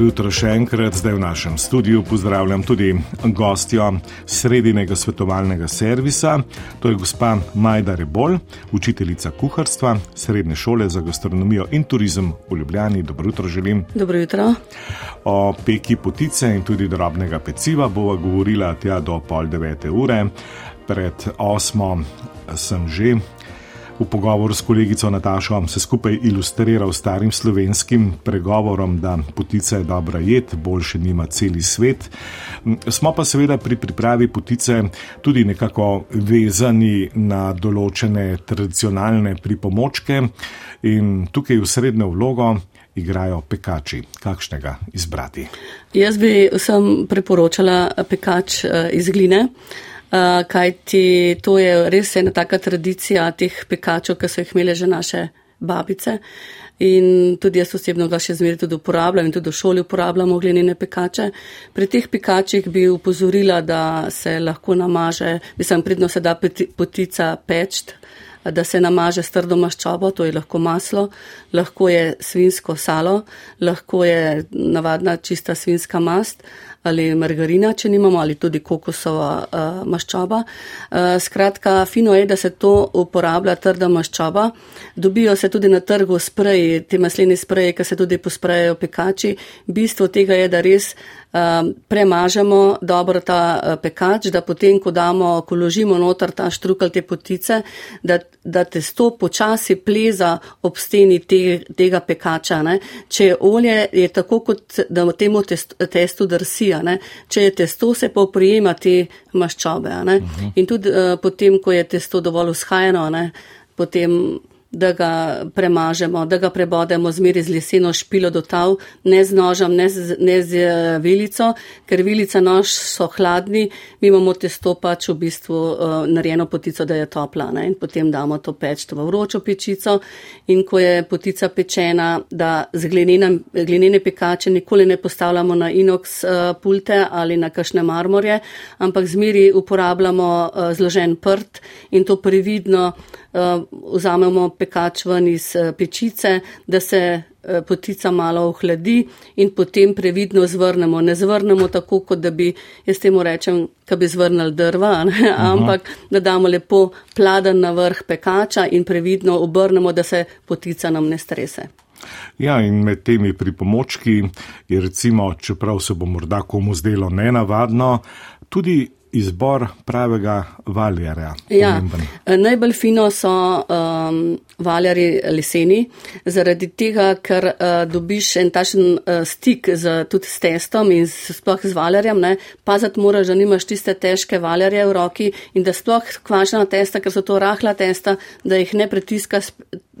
Dobro jutro še enkrat, zdaj v našem studiu pozdravljam tudi gostjo sredinega svetovalnega servisa. To je gospa Majda Rebol, učiteljica kuharstva Srednje šole za gastronomijo in turizem v Ljubljani. Dobro jutro želim. Dobro jutro. O peki potice in tudi drobnega peciva bova govorila tja do pol devete ure. Pred osmo sem že v pogovoru s kolegico Natašo se skupaj ilustriral starim slovenskim pregovorom, da potica je dobra jed, boljše nima celi svet. Smo pa seveda pri pripravi potice tudi nekako vezani na določene tradicionalne pripomočke in tukaj v srednjo vlogo. Igrajo pekači, kakšnega izbrati? Jaz bi vsem priporočala pekač eh, iz gline. Uh, kaj ti to je res ena taka tradicija teh pekačev, ki so jih imele že naše babice. In tudi jaz osebno ga še zmeraj tudi uporabljam in tudi v šoli uporabljamo glinene pekače. Pri teh pekačih bi upozorila, da se lahko namaže, mislim, pridno se da potica pečt, da se namaže s trdo maščobo, to je lahko maslo, lahko je svinsko salo, lahko je navadna čista svinska mast ali margarina, če nimamo, ali tudi kokosova uh, maščoba. Uh, skratka, fino je, da se to uporablja trda maščoba. Dobijo se tudi na trgu spreji, te masleni spreji, ki se tudi posprejajo pekači. Bistvo tega je, da res premažemo dobro ta uh, pekač, da potem, ko damo, ko ložimo noter ta štrukal te potice, da, da testo počasi pleza ob steni te, tega pekača. Ne. Če je olje, je tako, kot da temu testu, testu drsi energija. Ne? Če je testo, se pa prijema te maščobe. Uh mhm. -huh. In tudi uh, potem, ko je testo dovolj ushajeno, potem da ga premažemo, da ga prebodemo zmeri z leseno špilo do tav, ne z nožem, ne z, ne z eh, vilico, ker vilica nož so hladni, mi imamo testo pač v bistvu uh, narejeno potico, da je topla ne? in potem damo to peč v vročo pečico in ko je potica pečena, da z glinene pekače nikoli ne postavljamo na inox uh, pulte ali na kakšne marmorje, ampak zmeri uporabljamo uh, zložen prt in to previdno vzamemo pekač ven iz uh, pečice, da se uh, potica malo ohladi in potem previdno zvrnemo. Ne zvrnemo tako, kot da bi, jaz temu rečem, da bi zvrnili drva, ne? ampak da damo lepo pladen na vrh pekača in previdno obrnemo, da se potica nam ne strese. Ja, in med temi pripomočki je recimo, čeprav se bo morda komu zdelo nenavadno, tudi izbor pravega valjarja. Ja, najbolj fino so um, valjari leseni, zaradi tega, ker uh, dobiš en tašen uh, stik z, tudi s testom in sploh z valjarjem. Pazati moraš, da nimaš tiste težke valjarje v roki in da sploh kvašena testa, ker so to rahla testa, da jih ne pritiska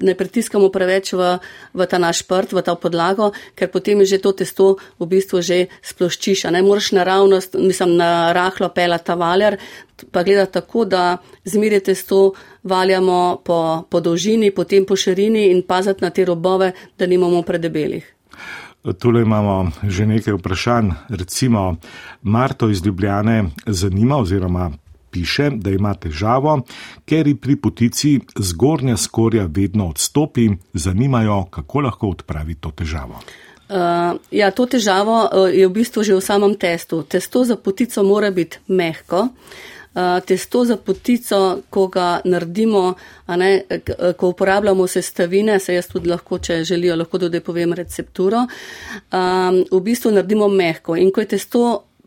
ne pritiskamo preveč v, v ta naš prt, v ta podlago, ker potem je že to testo v bistvu že sploščiš. Ne moraš naravnost, mislim, na rahlo pela ta valjar, pa gleda tako, da zmirje testo valjamo po, po dolžini, potem po širini in pazati na te robove, da nimamo predebelih. Tule imamo že nekaj vprašanj. Recimo, Marto iz Ljubljane zanima oziroma piše, da ima težavo, ker pri potici zgornja skorja vedno odstopi, zanimajo, kako lahko odpravi to težavo. Uh, ja, to težavo uh, je v bistvu že v samem testu. Testo za potico mora biti mehko. Uh, testo za potico, ko ga naredimo, ne, ko uporabljamo sestavine, se jaz tudi lahko, če želijo, lahko tudi povem recepturo, um, v bistvu naredimo mehko. In ko je testo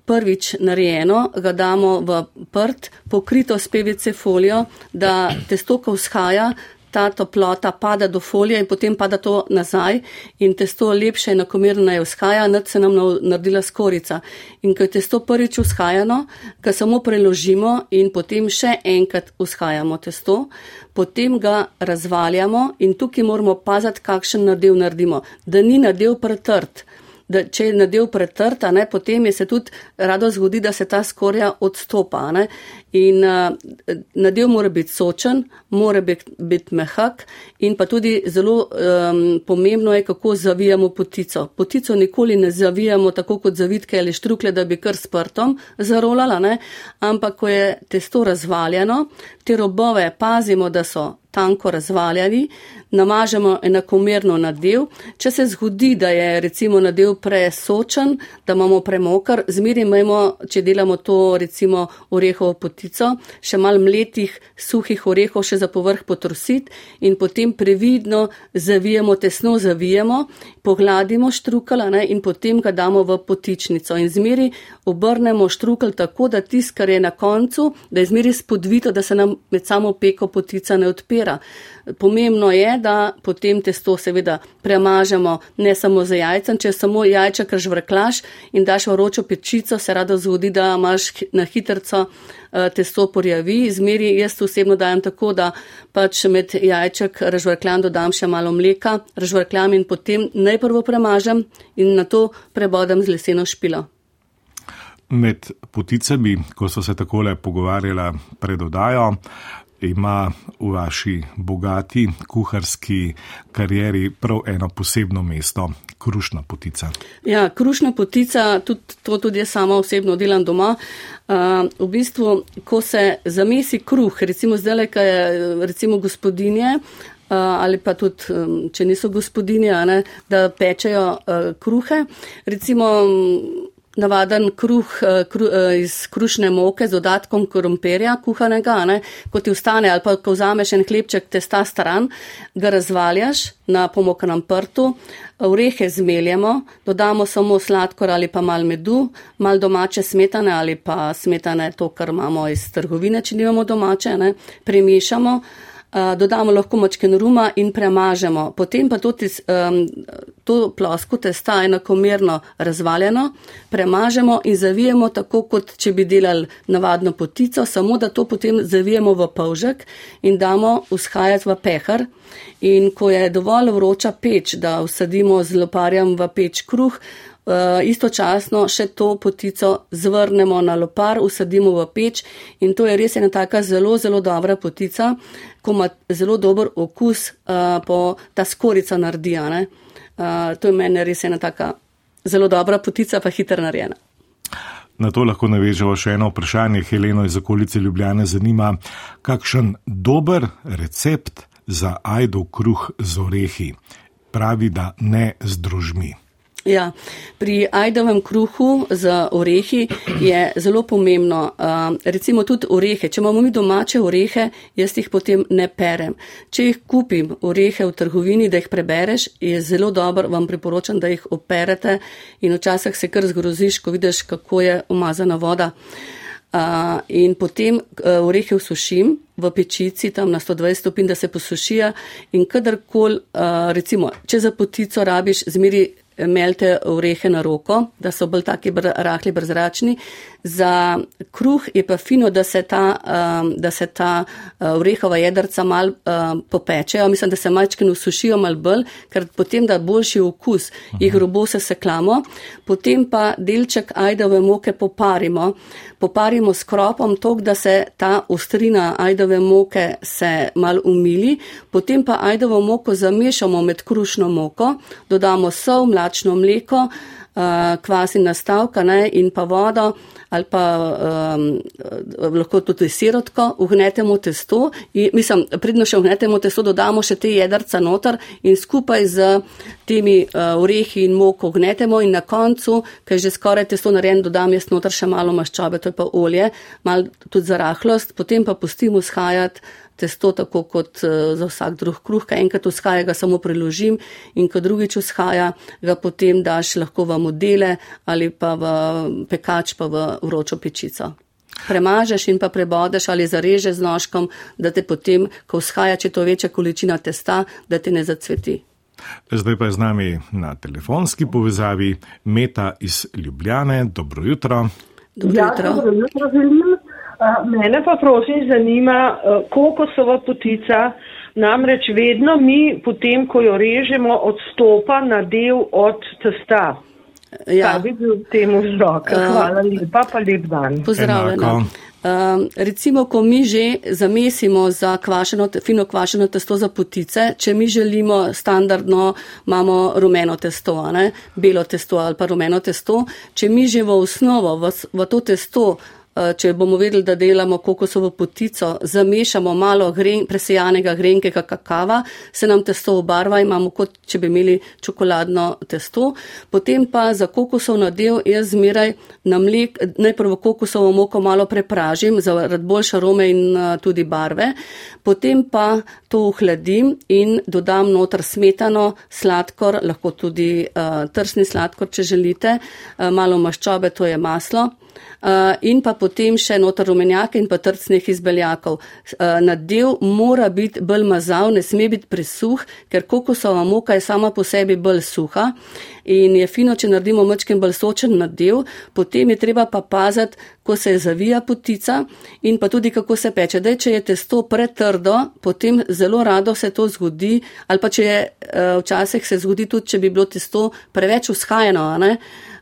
prvič narejeno, ga damo v prt, pokrito s PVC folijo, da testo, ko vzhaja, ta toplota pada do folije in potem pada to nazaj in testo lepše in enakomerno je vzhaja, nad se nam naredila skorica. In ko je testo prvič vzhajano, ga samo preložimo in potem še enkrat vzhajamo testo, potem ga razvaljamo in tukaj moramo pazati, kakšen nadev naredimo, da ni nadev pretrt da če je nadev pretrta, ne, potem je se tudi rado zgodi, da se ta skorja odstopa. Ne. In uh, nadev mora biti sočen, mora biti, biti mehak in pa tudi zelo um, pomembno je, kako zavijamo potico. Potico nikoli ne zavijamo tako kot zavitke ali štrukle, da bi kar s prtom zarolala, ne. ampak ko je testo razvaljeno, te robove pazimo, da so tanko razvaljali, namažemo enakomerno nadev. Če se zgodi, da je recimo nadev presočen, da imamo premokar, zmerimajmo, če delamo to recimo orehovo potico, še mal mletih suhih orehov še za povrh potrosit in potem previdno zavijemo, tesno zavijemo, pogladimo štrukala ne, in potem ga damo v potičnico in zmeri obrnemo štrukel tako, da tisk, kar je na koncu, da je zmeri spodvito, da se nam med samo peko potica ne odpira. Pomembno je, da potem testo seveda premažemo ne samo za jajcem, če samo jajček razvrklaš in daš v ročo pečico, se rado zgodi, da imaš na hitrco eh, testo porjavi. Zmeri jaz osebno dajem tako, da pač med jajček razvrkljam dodam še malo mleka, razvrkljam in potem najprvo premažem in na to prebodem z leseno špilo. Med poticami, ko so se takole pogovarjala pred odajo, ima v vaši bogati kuharski karieri prav eno posebno mesto, krušna potica. Ja, krušna potica, tudi, to tudi jaz sama osebno delam doma. Uh, v bistvu, ko se zamesi kruh, recimo zdaj, kaj je recimo gospodinje, Uh, ali pa tudi, um, če niso gospodinje, ne, da pečejo uh, kruhe. Recimo, navaden kruh, eh, kruh eh, iz krušne moke z dodatkom korumperja kuhanega, ne, ko ti ustane ali pa ko vzameš en hlebček testa stran, ga razvaljaš na pomokanem prtu, orehe zmeljemo, dodamo samo sladkor ali pa mal medu, mal domače smetane ali pa smetane to, kar imamo iz trgovine, če nimamo domače, ne, premišamo dodamo lahko močken ruma in premažemo. Potem pa tudi um, to plosko testa enakomerno razvaljeno, premažemo in zavijemo tako, kot če bi delali navadno potico, samo da to potem zavijemo v polžek in damo vzhajati v pehar. In ko je dovolj vroča peč, da usadimo z loparjem v peč kruh, Eh, istočasno še to potico zvrnemo na lopar, usadimo v peč in to je res ena taka zelo, zelo dobra potica, ko ima zelo dober okus, uh, po ta skorica naredi. Uh, to je meni res ena taka zelo dobra potica, pa hiter narejena. Na to lahko navežemo še eno vprašanje. Heleno iz okolice Ljubljane zanima, kakšen dober recept za ajdov kruh z orehi. Pravi, da ne z družmi. Ja, pri ajdovem kruhu z orehi je zelo pomembno, uh, recimo tudi orehe. Če imamo mi domače orehe, jaz jih potem ne perem. Če jih kupim orehe v trgovini, da jih prebereš, je zelo dobro, vam priporočam, da jih operete in včasih se kar zgroziš, ko vidiš, kako je umazana voda. Uh, in potem uh, orehe usušim v pečici, tam na 120 stopinj, da se posušijo in kadarkoli, uh, recimo, če za potico rabiš, zmeri melte orehe na roko, da so bolj taki br rahli brzračni. Za kruh je pa fino, da se ta, um, da se ta uh, orehova jedrca mal um, popečejo. Mislim, da se malčke usušijo mal bolj, ker potem da boljši okus. Jih robo se seklamo. Potem pa delček ajdove moke poparimo. Poparimo s kropom tok, da se ta ostrina ajdove moke se mal umili. Potem pa ajdovo moko zamešamo med krušno moko, dodamo sol, mlačno mleko, uh, kvas in nastavka ne, in pa vodo ali pa um, lahko tudi sirotko, uhnetemo testo in mislim, predno še uhnetemo testo, dodamo še te jedrca noter in skupaj z temi uh, orehi in moko uhnetemo in na koncu, ker že skoraj testo narejen, dodam jaz noter še malo maščobe, to je pa olje, malo tudi za rahlost, potem pa pustimo shajati testo, tako kot uh, za vsak drug kruh, kaj enkrat vzhaja, ga samo preložim in ko drugič vzhaja, ga potem daš lahko v modele ali pa v pekač, pa v vročo pečico. Premažeš in pa prebodeš ali zarežeš z nožkom, da te potem, ko vzhaja, če to večja količina testa, da te ne zacveti. Zdaj pa je z nami na telefonski povezavi Meta iz Ljubljane. Dobro jutro. Dobro jutro. Ja, dobro jutro Mene pa prosim zanima, koliko so v potica, namreč vedno mi potem, ko jo režemo, odstopa na del od testa. Ja, bi bil temu vzrok. Hvala lepa, pa lep dan. Pozdravljena. Uh, recimo, ko mi že zamesimo za kvašeno, fino kvašeno testo za potice, če mi želimo standardno, imamo rumeno testo, ne? belo testo ali pa rumeno testo, če mi že v osnovo, v, v to testo Eh, če bomo vedeli, da delamo kokosovo potico, zamešamo malo gren, presejanega grenkega kakava, se nam testo obarva, imamo kot če bi imeli čokoladno testo. Potem pa za kokosov nadev jaz zmeraj na mlek, najprej kokosovo moko malo prepražim, zaradi boljše arome in eh, tudi barve. Potem pa to ohladim in dodam noter smetano, sladkor, lahko tudi uh, trsni sladkor, če želite, uh, malo maščobe, to je maslo. Eh, in pa potem še noter rumenjake in pa trcnih izbeljakov. Eh, Nadev mora biti bolj mazav, ne sme biti presuh, ker kokosova moka je sama po sebi bolj suha in je fino, če naredimo mečken bolj sočen nadev, potem je treba pa pazati, ko se zavija potica in pa tudi kako se peče. Dej, če je testo pretrdo, potem zelo rado se to zgodi ali pa če je eh, včasih se zgodi tudi, če bi bilo testo preveč uskajeno,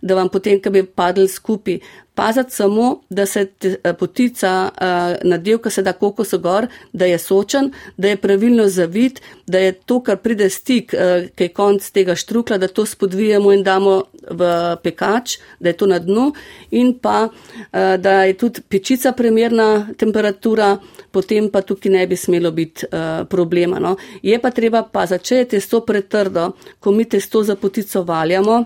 da vam potem, ko bi padli skupaj paziti samo, da se eh, potica uh, nadev, ko se da kokos gor, da je sočen, da je pravilno zavit, da je to, kar pride stik, uh, ki je konc tega štrukla, da to spodvijemo in damo v pekač, da je to na dnu in pa, da je tudi pečica primerna temperatura, potem pa tukaj ne bi smelo biti problema. No. Je pa treba paziti, če je testo pretrdo, ko mi testo za potico valjamo,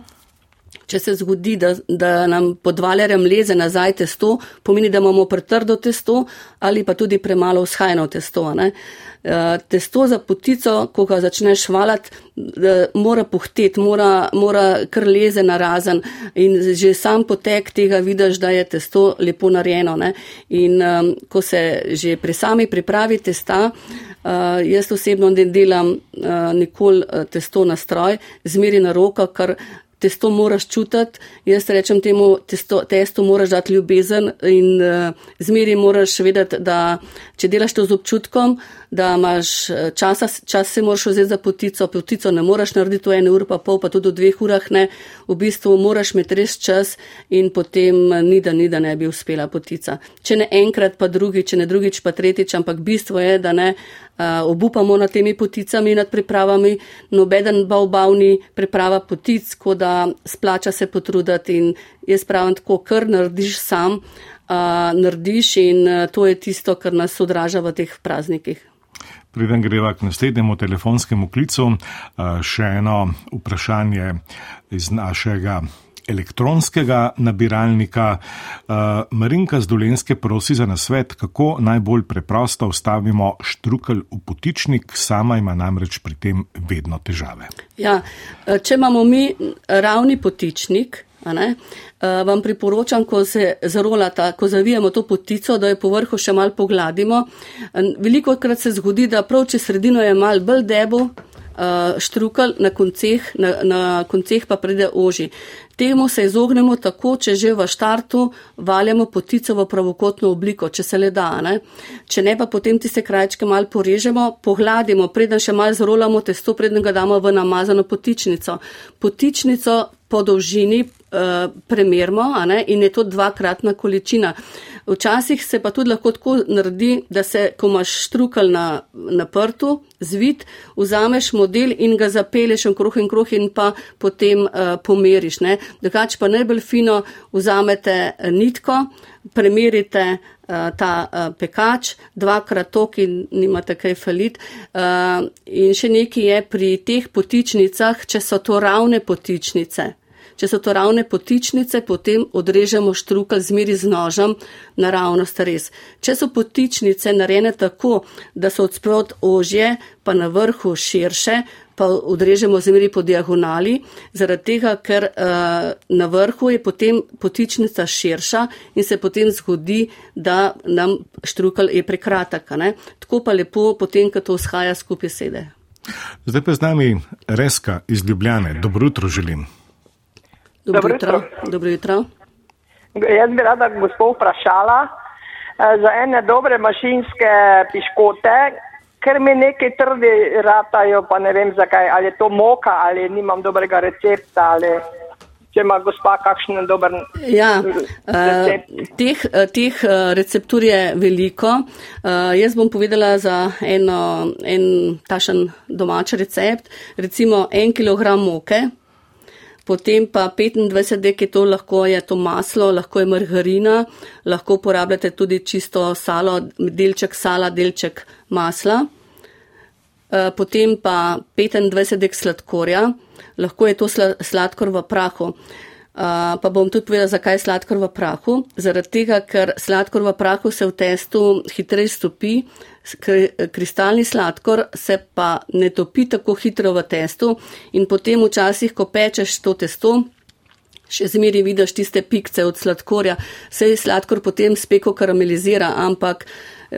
Če se zgodi, da, da nam pod valerjem leze nazaj testo, pomeni, da imamo pretrdo testo ali pa tudi premalo vzhajno testo. Ne? Eh, testo za potico, ko ga začneš valati, mora puhteti, mora, mora kar leze na razen in že sam potek tega vidiš, da je testo lepo narejeno. Ne? In um, ko se že pri sami pripravi testa, uh, jaz osebno ne delam uh, nikoli testo na stroj, zmeri na roko, kar testo moraš čutiti, jaz rečem temu, testo, testo moraš dati ljubezen in uh, zmeri moraš vedeti, da če delaš to z občutkom, da imaš eh, časa, čas se moraš vzeti za potico, potico ne moraš narediti v ene ure pa pol, pa tudi v dveh urah ne, v bistvu moraš imeti res čas in potem eh, ni da, ni da ne bi uspela potica. Če ne enkrat, pa drugič, če ne drugič, pa tretjič, ampak bistvo je, da ne uh, obupamo nad temi poticami, nad pripravami, nobeden bavbavni priprava potic, ko da splača se potruditi in jaz pravim tako, kar narediš sam, uh, narediš in uh, to je tisto, kar nas odraža v teh praznikih. Preden greva k naslednjemu telefonskemu klicu, še eno vprašanje iz našega elektronskega nabiralnika. Uh, Marinka z Dolenske prosi za nasvet, kako najbolj preprosto vstavimo štrukelj v potičnik, sama ima namreč pri tem vedno težave. Ja, eh, če imamo mi ravni potičnik, vam priporočam, ko se zarolata, ko zavijamo to potico, da jo po vrhu še mal pogladimo. Veliko krat se zgodi, da prav če sredino je mal bolj debo, uh, štrukelj na konceh, na, na konceh pa pride oži. Temu se izognemo tako, če že v štartu valjamo potico v pravokotno obliko, če se le da. Ne? Če ne, pa potem tiste krajčke mal porežemo, pohladimo, preden še mal zrolamo testo, preden ga damo v namazano potičnico. Potičnico po dolžini uh, premerimo in je to dvakratna količina. Včasih se pa tudi lahko tako naredi, da se, ko imaš štrukal na, na prtu, zvit, vzameš model in ga zapeleš v kruh in kruh in pa potem uh, pomeriš. Drugač pa najbolj fino vzamete eh, nitko, premerite uh, ta uh, pekač, dvakrat tok in nimate kaj falit. Uh, in še nekaj je pri teh potičnicah, če so to ravne potičnice. Če so to ravne potičnice, potem odrežemo štrukelj zmeri z nožem naravnost res. Če so potičnice narejene tako, da so odsprot ožje, pa na vrhu širše, pa odrežemo zmeri po diagonali, zaradi tega, ker uh, na vrhu je potem potičnica širša in se potem zgodi, da nam štrukelj je prekratek. Tako pa lepo potem, ko to vzhaja skupaj sede. Zdaj pa z nami Reska iz Ljubljane. Dobro jutro želim. Dobro, Dobro jutro. Dobro jutro. Jaz bi rada gospod vprašala eh, za ene dobre mašinske piškote, ker mi nekaj trdi ratajo, pa ne vem zakaj, ali je to moka, ali nimam dobrega recepta, ali če ima gospa kakšen dober ja, recept. Uh, teh, teh receptur je veliko. Uh, jaz bom povedala za eno, en tašen domač recept, recimo en kilogram moke Potem pa 25 dek je to lahko je to maslo, lahko je margarina, lahko uporabljate tudi čisto salo, delček sala, delček masla. Eh, potem pa 25 dek sladkorja, lahko je to sladkor v prahu. Uh, pa bom tudi povedala, zakaj je sladkor v prahu. Zaradi tega, ker sladkor v prahu se v testu hitreje stopi, kristalni sladkor se pa ne topi tako hitro v testu in potem včasih, ko pečeš to testo, še zmeri vidiš tiste pikce od sladkorja, se je sladkor potem speko karamelizira, ampak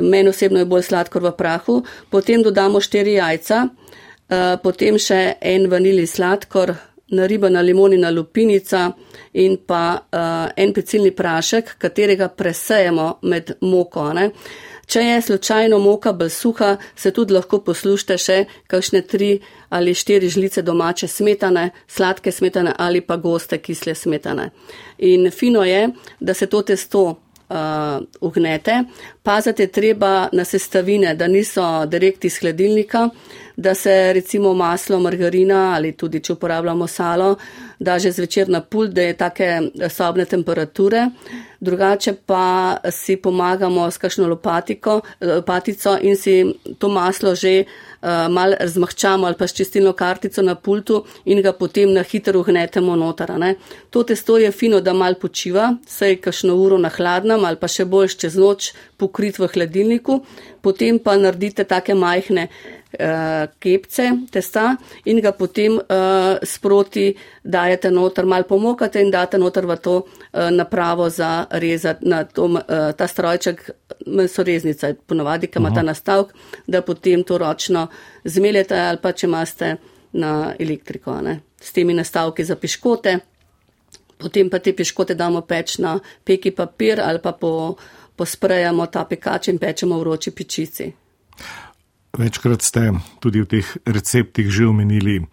meni osebno je bolj sladkor v prahu. Potem dodamo štiri jajca, uh, potem še en vanili sladkor, naribana limonina lupinica in pa uh, en pecilni prašek, katerega presejemo med moko. Ne? Če je slučajno moka bolj suha, se tudi lahko poslušte še kakšne tri ali štiri žlice domače smetane, sladke smetane ali pa goste kisle smetane. In fino je, da se to testo uh, ugnete. Pazite treba na sestavine, da niso direkt iz hladilnika, da se recimo maslo, margarina ali tudi če uporabljamo salo, da že zvečer na pult, da je take sobne temperature. Drugače pa si pomagamo s kakšno lopatiko, lopatico in si to maslo že uh, mal razmahčamo ali pa s čistilno kartico na pultu in ga potem na hitro gnetemo noter. To testo je fino, da mal počiva, saj kakšno uro na hladnem ali pa še bolj čez noč pokrit v hladilniku, potem pa naredite take majhne kepce testa in ga potem uh, sproti dajete noter, mal pomokate in date noter v to uh, napravo za rezati na to, uh, ta strojček, mesoreznica, ponovadi, ki ima ta nastavek, da potem to ročno zmeljete ali pa če imate na elektriko, ne, s temi nastavki za piškote. Potem pa te piškote damo peč na peki papir ali pa po, posprejamo ta pekač in pečemo v vroči pičici. Večkrat ste tudi v teh receptih že omenili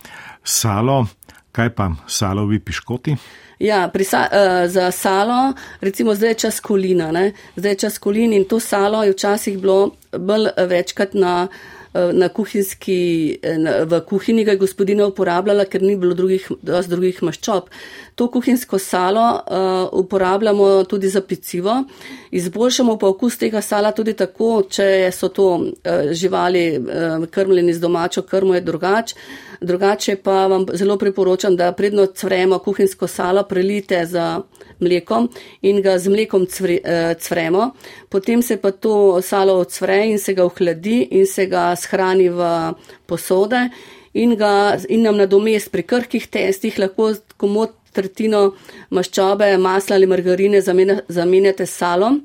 salo. Kaj pa salovi piškoti? Ja, sa, uh, za salo, recimo zdaj je čas kolina, ne? zdaj je čas kolin in to salo je včasih bilo bolj večkrat na uh, Eh, na kuhinjski, v kuhinji ga je gospodina uporabljala, ker ni bilo drugih, drugih maščob. To kuhinjsko salo uh, uporabljamo tudi za pecivo. Izboljšamo pa okus tega sala tudi tako, če so to uh, živali uh, krmljeni z domačo krmo, je drugače. Drugače pa vam zelo priporočam, da predno cvremo kuhinjsko salo, prelite za mlekom in ga z mlekom cvre, cvremo. Potem se pa to salo odsvre in se ga ohladi in se ga shrani v posode in, ga, in nam nadomest pri krhkih testih lahko komod tretjino maščobe, masla ali margarine zamenjate s salom.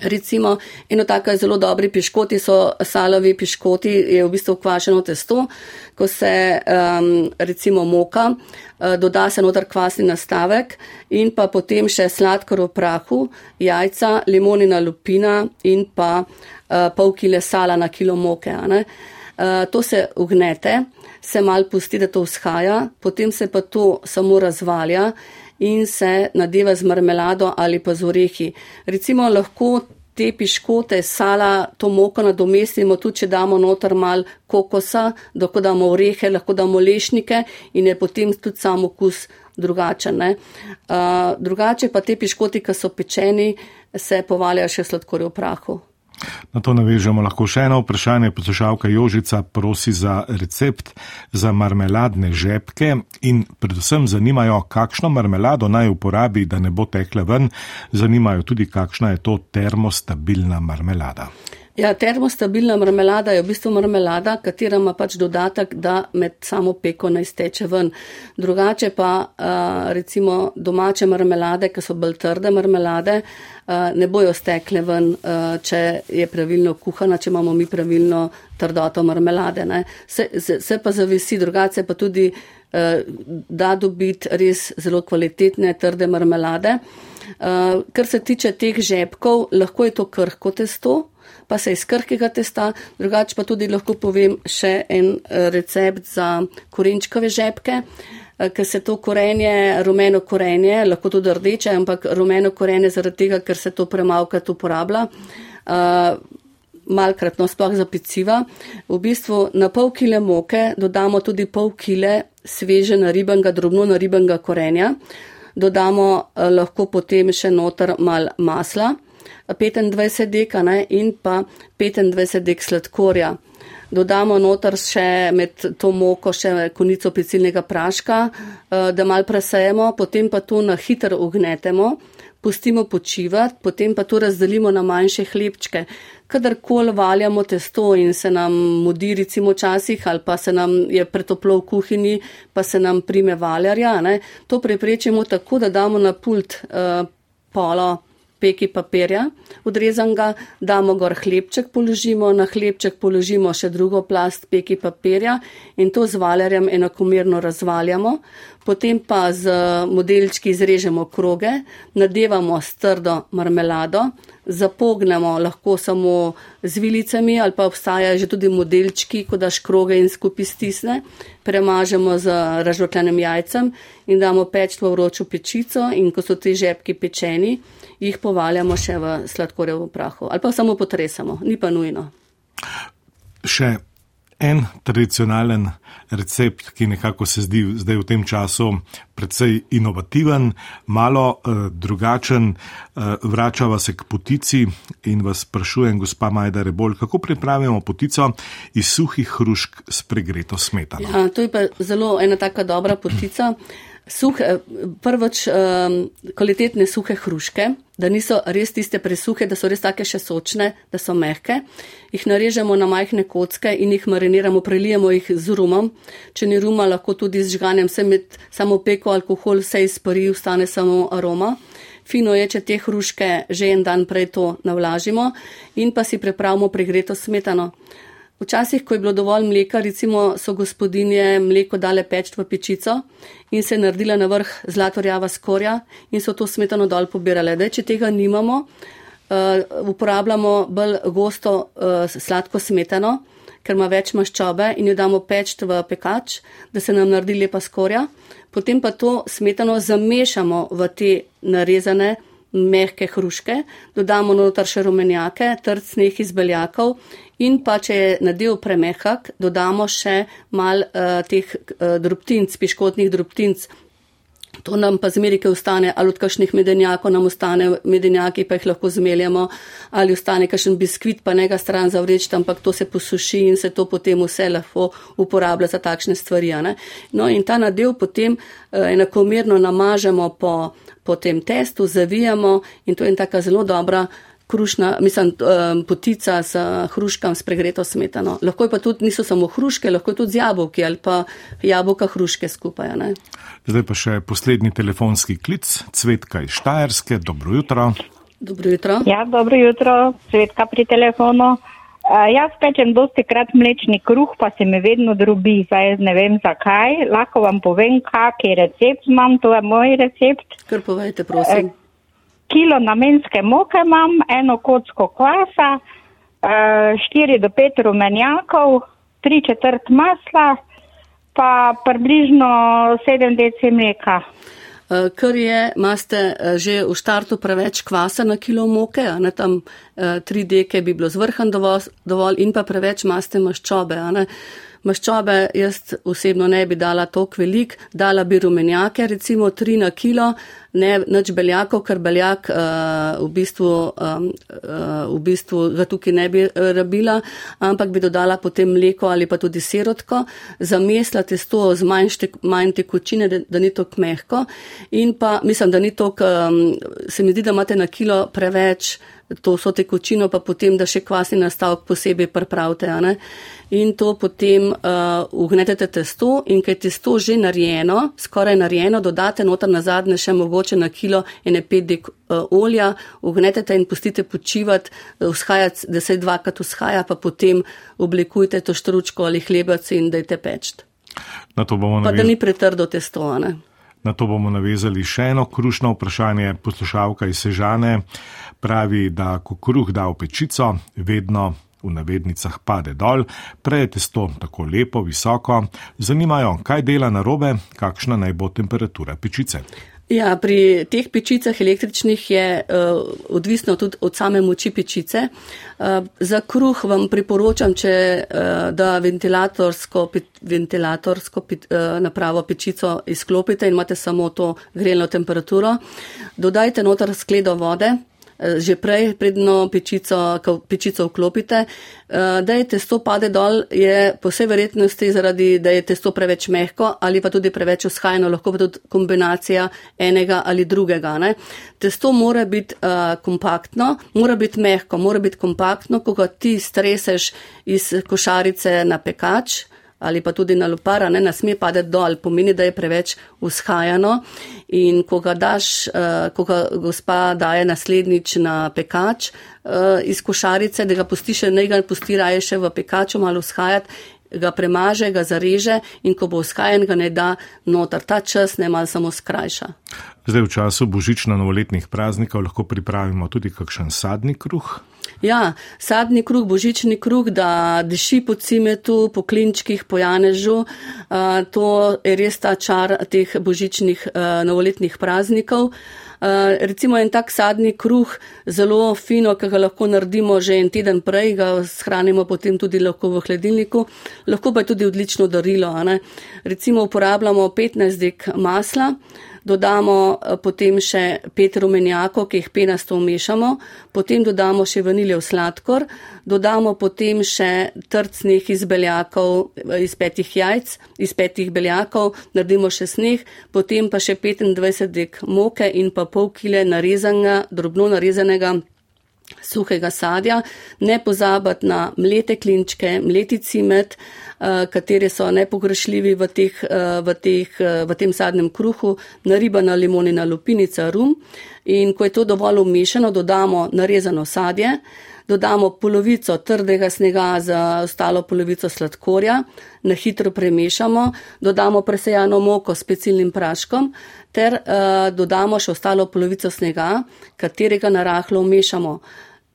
Recimo, eno tako zelo dobri piškoti so salovi piškoti, je v bistvu kvašeno testo, ko se um, recimo moka, uh, doda se notar kvasni nastavek in pa potem še sladkor v prahu, jajca, limonina lupina in pa uh, pol kile sala na kilo moke. Uh, to se ugnete se mal pusti, da to vzhaja, potem se pa to samo razvalja in se nadeva z marmelado ali pa z orehi. Recimo lahko te piškote, sala, to moko nadomestimo, tudi če damo noter mal kokosa, lahko damo orehe, lahko damo lešnike in je potem tudi sam okus drugačen. Uh, drugače pa te piškoti, ki so pečeni, se povaljajo še sladkorje v prahu. Na to navežemo lahko še eno vprašanje. Poslušalka Jožica prosi za recept za marmeladne žepke in predvsem zanimajo, kakšno marmelado naj uporabi, da ne bo tekla ven. Zanimajo tudi, kakšna je to termostabilna marmelada. Ja, termostabilna marmelada je v bistvu marmelada, katera ima pač dodatek, da med samo peko ne izteče ven. Drugače pa recimo domače marmelade, ki so bolj trde marmelade, ne bojo stekle ven, če je pravilno kuhana, če imamo mi pravilno trdoto marmelade. Se, se, se pa zavisi, drugače pa tudi da dobiti res zelo kvalitetne trde marmelade. Kar se tiče teh žepkov, lahko je to krhko testo pa se iz krhkega testa, drugače pa tudi lahko povem še en eh, recept za korenčkove žepke, eh, ker se to korenje, rumeno korenje, lahko tudi rdeče, ampak rumeno korenje zaradi tega, ker se to premalkrat uporablja. Uh, Malkrat, no, sploh za peciva. V bistvu na pol kile moke dodamo tudi pol kile sveže naribenega, drobno naribenega korenja. Dodamo eh, lahko potem še noter mal masla, 25 deka ne, in pa 25 dek sladkorja. Dodamo noter še med to moko še konico pecilnega praška, eh, da mal presejemo, potem pa to na hitro ugnetemo pustimo počivati, potem pa to razdelimo na manjše hlebčke. Kadarkoli valjamo testo in se nam mudi, recimo včasih, ali pa se nam je pretoplo v kuhinji, pa se nam prime valjarja, ne? to preprečimo tako, da damo na pult uh, polo peki papirja, odrezan ga, damo gor hlebček, položimo, na hlebček položimo še drugo plast peki papirja in to z valjarjem enakomerno razvaljamo potem pa z modelčki izrežemo kroge, nadevamo s trdo marmelado, zapognemo lahko samo z vilicami ali pa obstajajo že tudi modelčki, ko daš kroge in skupaj stisne, premažemo z razžotljenim jajcem in damo peč v vročo pečico in ko so ti žepki pečeni, jih povaljamo še v sladkorevo prahu ali pa samo potresamo, ni pa nujno. Še en tradicionalen recept, ki nekako se zdi zdaj v tem času precej inovativen, malo uh, drugačen. Uh, vračava se k potici in vas sprašujem, gospa Majda Rebol, kako pripravimo potico iz suhih hrušk s pregreto smetano. Ja, to je pa zelo ena taka dobra potica. Suhe, prvoč um, kvalitetne suhe hruške, da niso res tiste presuhe, da so res take še sočne, da so mehke. Jih narežemo na majhne kocke in jih mariniramo, prelijemo jih z rumom. Če ni ruma, lahko tudi z žganjem, vse med samo peko alkohol, vse izpari, ostane samo aroma. Fino je, če te hruške že en dan prej to navlažimo in pa si pripravimo pregreto smetano. Včasih, ko je bilo dovolj mleka, recimo so gospodinje mleko dale peč v pečico in se naredila na vrh zlatorjava skorja in so to smetano dol pobirale. Da, če tega nimamo, uh, uporabljamo bolj gosto uh, sladko smetano, ker ima več maščobe in jo damo peč v pekač, da se nam naredi lepa skorja. Potem pa to smetano zamešamo v te narezane mehke hruške, dodamo notar še rumenjake, trd sneh iz beljakov in pa, če je nadev premehak, dodamo še mal uh, teh uh, drobtinc, piškotnih drobtinc. To nam pa zmerike ostane, ali od kakšnih medenjakov nam ostane medenjaki, pa jih lahko zmeljamo, ali ostane kakšen biskvit, pa ne ga stran zavreč, ampak to se posuši in se to potem vse lahko uporablja za takšne stvari. Ne? No in ta nadev potem uh, enakomerno namažemo po po tem testu zavijamo in to je taka zelo dobra krušna, mislim, potica s hruškam s pregreto smetano. Lahko je pa tudi, niso samo hruške, lahko je tudi z jabolki ali pa jabolka hruške skupaj. Ne? Zdaj pa še poslednji telefonski klic, Cvetka iz Štajerske, dobro jutro. Dobro jutro. Ja, dobro jutro, Cvetka pri telefonu. Uh, jaz pečem dosti krat mlečni kruh, pa se mi vedno drubi, zdaj ne vem zakaj. Lahko vam povem, kak je recept imam, to je moj recept. Kar povejte, prosim. Uh, kilo namenske moke imam, eno kocko kvasa, uh, štiri do pet rumenjakov, tri četrt masla, pa približno sedem deci mleka. Eh, ker je, imate eh, že v štartu preveč kvasa na kilo moke, a ne tam eh, tri deke bi bilo zvrhan dovolj, dovolj in pa preveč imate maščobe. Maščobe jaz osebno ne bi dala tok velik, dala bi rumenjake, recimo tri na kilo, ne nič beljakov, ker beljak uh, v, bistvu, um, uh, v bistvu ga tukaj ne bi rabila, ampak bi dodala potem mleko ali pa tudi sirotko, zamesla testo z manj, štek, manj tekočine, da, da ni to mehko in pa mislim, da ni to, um, se mi zdi, da imate na kilo preveč to so tekočino, pa potem, da še kvasni nastavek posebej pripravite. In to potem uh, ugnetete testo in kaj testo že narejeno, skoraj narejeno, dodate noter na zadnje še mogoče na kilo ene pet dek uh, olja, ugnetete in pustite počivati, vzhajati, da se dvakrat vzhaja, pa potem oblikujte to štručko ali hlebac in dajte peč. Pa da ni pretrdo testo. Ne? Na to bomo navezali še eno krušno vprašanje. Poslušalka iz Sežane pravi, da ko kruh da v pečico, vedno v navednicah pade dol, prej je testo tako lepo, visoko. Zanimajo, kaj dela na robe, kakšna naj bo temperatura pečice. Ja, pri teh pečicah električnih je uh, odvisno tudi od same moči pečice. Uh, za kruh vam priporočam, če uh, da ventilatorsko, pe, ventilatorsko pe, uh, napravo pečico izklopite in imate samo to grelno temperaturo. Dodajte noter skledo vode, že prej, predno pečico, pečico vklopite. Eh, da je testo pade dol, je po vsej verjetnosti zaradi, da je testo preveč mehko ali pa tudi preveč ushajno, lahko pa tudi kombinacija enega ali drugega. Ne. Testo mora biti uh, kompaktno, mora biti mehko, mora biti kompaktno, ko ga ti streseš iz košarice na pekač ali pa tudi na lupara, ne, ne sme padati dol, pomeni, da je preveč ushajano in ko ga daš, uh, ko ga gospa daje naslednjič na pekač uh, iz košarice, da ga pusti še, ne ga pusti raje še v pekaču malo ushajati, ga premaže, ga zareže in ko bo ushajen, ga ne da notar. Ta čas ne malo samo skrajša. Zdaj v času božično-novoletnih praznikov lahko pripravimo tudi kakšen sadni kruh. Ja, sadni kruh, božični kruh, da diši po cimetu, po klinčkih, po janežu. To je res ta čar teh božičnih novoletnih praznikov. Uh, recimo en tak sadni kruh, zelo fino, ki ga lahko naredimo že en teden prej, ga shranimo potem tudi lahko v hladilniku, lahko pa je tudi odlično darilo. Recimo uporabljamo 15 dek masla, dodamo eh, potem še pet rumenjakov, ki jih penasto umešamo, potem dodamo še vaniljev sladkor, dodamo potem še trcnih iz beljakov, eh, iz petih jajc, iz petih beljakov, naredimo še sneh, potem pa še 25 dek moke in pa pol kile narezanga, drobno narezanega suhega sadja, ne pozabati na mlete klinčke, mleti cimet, eh, kateri so nepogrešljivi v, teh, eh, v, teh, eh, v tem sadnem kruhu, naribana limonina lupinica, rum. In ko je to dovolj umešano, dodamo narezano sadje, dodamo polovico trdega snega za ostalo polovico sladkorja, na hitro premešamo, dodamo presejano moko s specialnim praškom ter uh, dodamo še ostalo polovico snega, katerega narahlo umešamo.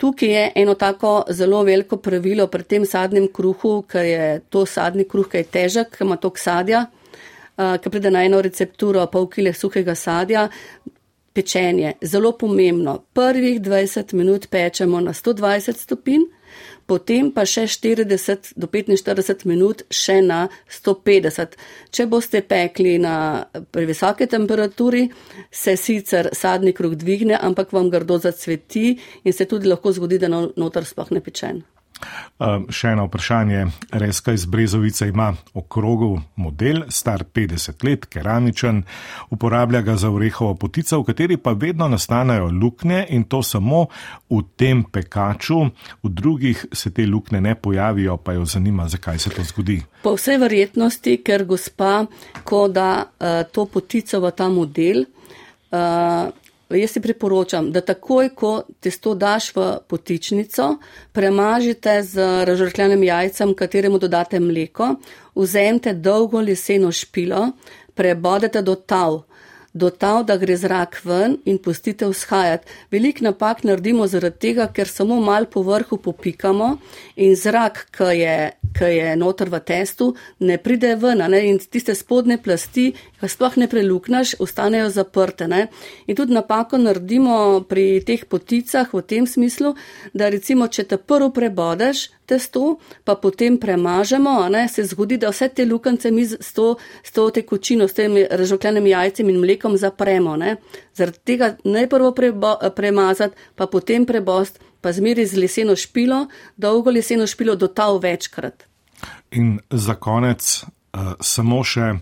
Tukaj je eno tako zelo veliko pravilo pri tem sadnem kruhu, ker je to sadni kruh, ki je težek, ki ima tok sadja, uh, ki pride na eno recepturo pol kile suhega sadja, pečenje, zelo pomembno. Prvih 20 minut pečemo na 120 stopinj, potem pa še 40 do 45 minut še na 150. Če boste pekli na previsoke temperaturi, se sicer sadni kruh dvigne, ampak vam grdo zacveti in se tudi lahko zgodi, da notar sploh ne pečen. Um, še eno vprašanje. Reska iz Brezovice ima okrogov model, star 50 let, keramičen, uporablja ga za orehovo potico, v kateri pa vedno nastanejo luknje in to samo v tem pekaču, v drugih se te luknje ne pojavijo, pa jo zanima, zakaj se to zgodi. Po vsej verjetnosti, ker gospa, ko da uh, to potico v ta model, uh, Jaz si priporočam, da takoj, ko testo daš v potičnico, premažite z razžrtljenim jajcem, kateremu dodate mleko, vzemite dolgo leseno špilo, prebodete do tav do tav, da gre zrak ven in pustite vzhajati. Velik napak naredimo zaradi tega, ker samo mal po vrhu popikamo in zrak, ki je, ki je noter v testu, ne pride ven ne? in tiste spodne plasti, ki sploh ne preluknaš, ostanejo zaprte. Ne? In tudi napako naredimo pri teh poticah v tem smislu, da recimo, če te prvo prebodeš, testo, pa potem premažemo, ne, se zgodi, da vse te lukance mi s to, s to tekočino, s temi razžokljenimi jajcem in mlekom zapremo. Ne. Zaradi tega najprvo prebo, premazati, pa potem prebost, pa zmeri z leseno špilo, dolgo leseno špilo dotav večkrat. In za konec uh, samo še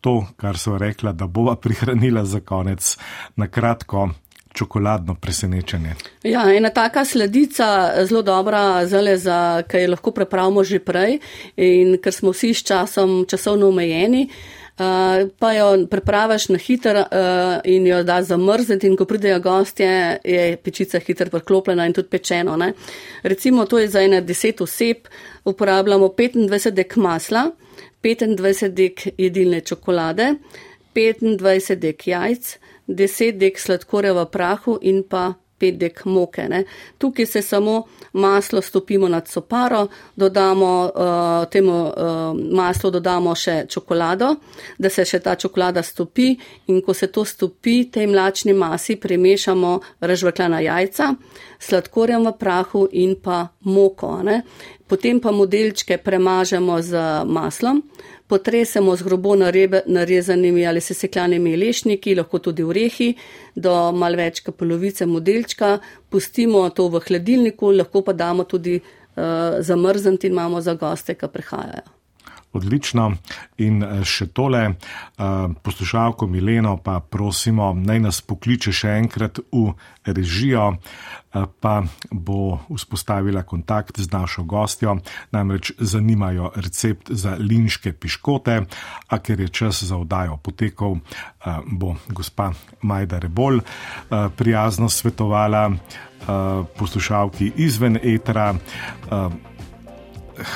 to, kar so rekla, da bova prihranila za konec na kratko čokoladno presenečenje. Ja, ena taka sledica, zelo dobra, zale za, kaj lahko prepravimo že prej in ker smo vsi s časom časovno omejeni. Uh, pa jo prepravaš na hiter uh, in jo da zamrzniti in ko pridejo gostje, je pečica hiter preklopljena in tudi pečeno. Ne? Recimo to je za ene deset oseb, uporabljamo 25 dek masla, 25 dek jedilne čokolade, 25 dek jajc, 10 dek sladkorja v prahu in pa pet dek moke. Ne. Tukaj se samo maslo stopimo nad soparo, dodamo uh, temu uh, maslu dodamo še čokolado, da se še ta čokolada stopi in ko se to stopi, tej mlačni masi premešamo razžvekljana jajca, sladkorjem v prahu in pa moko. Ne. Potem pa modelčke premažemo z maslom, potresemo z grobo narezanimi ali sesekljanimi lešniki, lahko tudi urehi, do mal več kot polovice modelčka, pustimo to v hladilniku, lahko pa damo tudi uh, zamrzniti in imamo za goste, ki prihajajo odlično. In eh, še tole, eh, poslušalko Mileno, pa prosimo, naj nas pokliče še enkrat v režijo, eh, pa bo vzpostavila kontakt z našo gostjo. Namreč zanimajo recept za linške piškote, a ker je čas za oddajo potekov, bo gospa Majda Rebol prijazno svetovala poslušalki izven etra.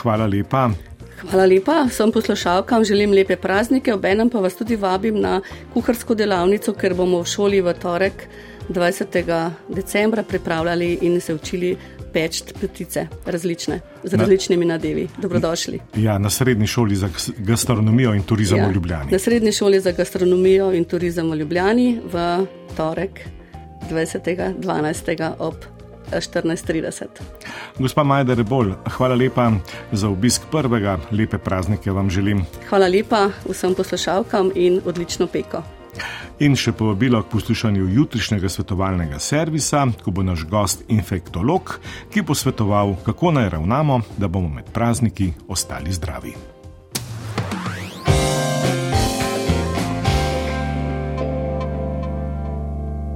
Hvala lepa. Hvala lepa vsem poslušalkam, želim lepe praznike, obenem pa vas tudi vabim na kuharsko delavnico, ker bomo v šoli v torek 20. decembra pripravljali in se učili peč petice različne, z različnimi na, nadevi. Dobrodošli. Ja, na srednji šoli za gastronomijo in turizem ja, v Ljubljani. Na srednji šoli za gastronomijo in turizem v Ljubljani v torek 20. 12. ob 14.30. Gospa Majda Rebol, hvala lepa za obisk prvega, lepe praznike vam želim. Hvala lepa vsem poslušalkam in odlično peko. In še povabilo k poslušanju jutrišnjega svetovalnega servisa, ko bo naš gost infektolog, ki bo svetoval, kako naj ravnamo, da bomo med prazniki ostali zdravi.